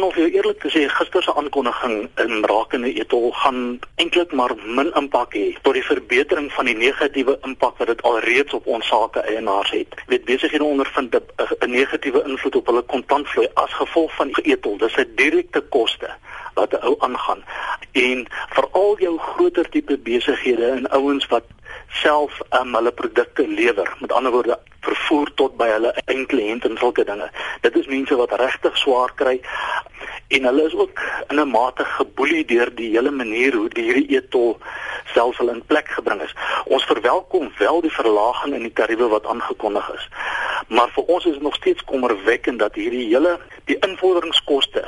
Of jy eerlik te sê gister se aankondiging in rakende etol gaan eintlik maar min impak hê tot die verbetering van die negatiewe impak wat dit alreeds op ons sake eienaars het. Weet besighede ondervind 'n negatiewe invloed op hulle kontantvloei as gevolg van etol. Dis 'n direkte koste wat ou aangaan. En veral jou groter tipe besighede en ouens wat self um, hulle produkte lewer. Met ander woorde, vervoer tot by hulle eindkliënt en sulke dinge. Dit is mense wat regtig swaar kry en hulle is ook in 'n mate geboelie deur die hele manier hoe die hierdie etol stelsel in plek gebring is. Ons verwelkom wel die verlaging in die tariewe wat aangekondig is. Maar vir ons is dit nog steeds kommerwekkend dat hierdie hele die invorderingskoste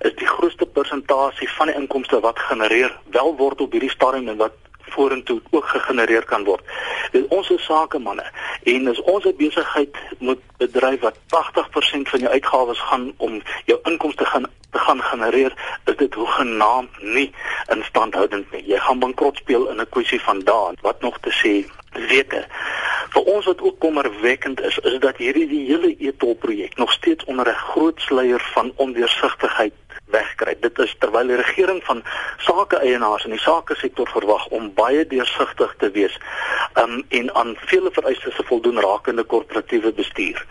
is die grootste persentasie van die inkomste wat genereer wel word op hierdie stadium en wat vorentoe ook gegenereer kan word. Dit ons is sakemanne en as ons 'n besigheid moet bedryf wat 80% van jou uitgawes gaan om jou inkomste gaan gaan genereer, is dit hoegenaamd nie instandhoudend nie. Jy gaan bankrot speel in 'n kwessie van dae. Wat nog te sê weke. Vir ons wat ook kommerwekkend is, is dat hierdie die hele etol projek nog steeds onder 'n groot sluier van ondeursigtigheid wegkry. Dit is terwyl die regering van sake eienaars in die sake sektor verwag om baie deursigtig te wees um, en aan vele vereistes te voldoen rakende korporatiewe bestuur.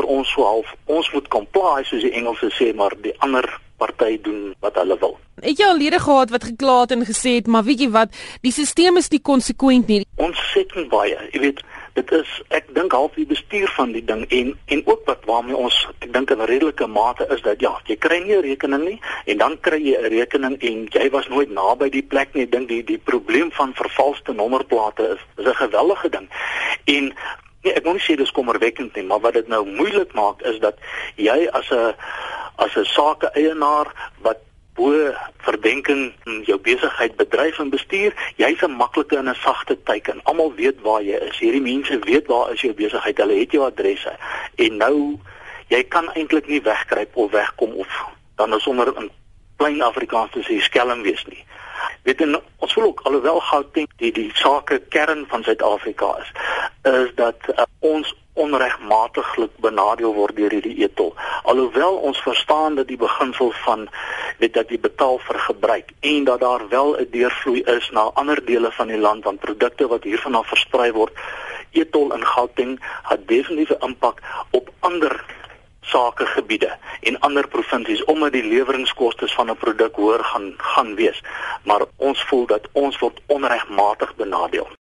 Vir ons so half ons moet comply soos die Engelse sê, maar die ander party doen wat hulle wil. Het jy al lede gehad wat gekla het en gesê het, maar weet jy wat, die stelsel is nie konsekwent nie. Ons sit nie baie, jy weet, dit is ek dink half die bestuur van die ding en en ook wat waarmee ons ek dink in redelike mate is dat ja, jy kry nie 'n rekening nie en dan kry jy 'n rekening en jy was nooit naby die plek nie. Ek dink die die probleem van vervalste nommerplate is is 'n geweldige ding. En nie sê dis kommerwekkend nie, maar wat dit nou moeilik maak is dat jy as 'n as 'n sake eienaar wat bo verdenking jou besigheid bedryf en bestuur, jy's 'n maklike en 'n sagte teiken. Almal weet waar jy is. Hierdie mense weet waar is jou besigheid. Hulle het jou adresse. En nou jy kan eintlik nie wegkruip of wegkom of dan is onder in plain Afrikaans te sê skelm wees nie. Weet en ons voel ook alhoewel Gauteng die die sake kern van Suid-Afrika is, is dat uh, ons onregmatiglik benadeel word deur hierdie etol. Alhoewel ons verstaan dat die beginsel van weet dat jy betaal vir gebruik en dat daar wel 'n deurvloei is na ander dele van die land van produkte wat hiervan af versprei word, etol in Gauteng het definitief 'n impak op ander sakegebiede en ander provinsies omdat die leweringskoste van 'n produk hoër gaan gaan wees. Maar ons voel dat ons word onregmatig benadeel.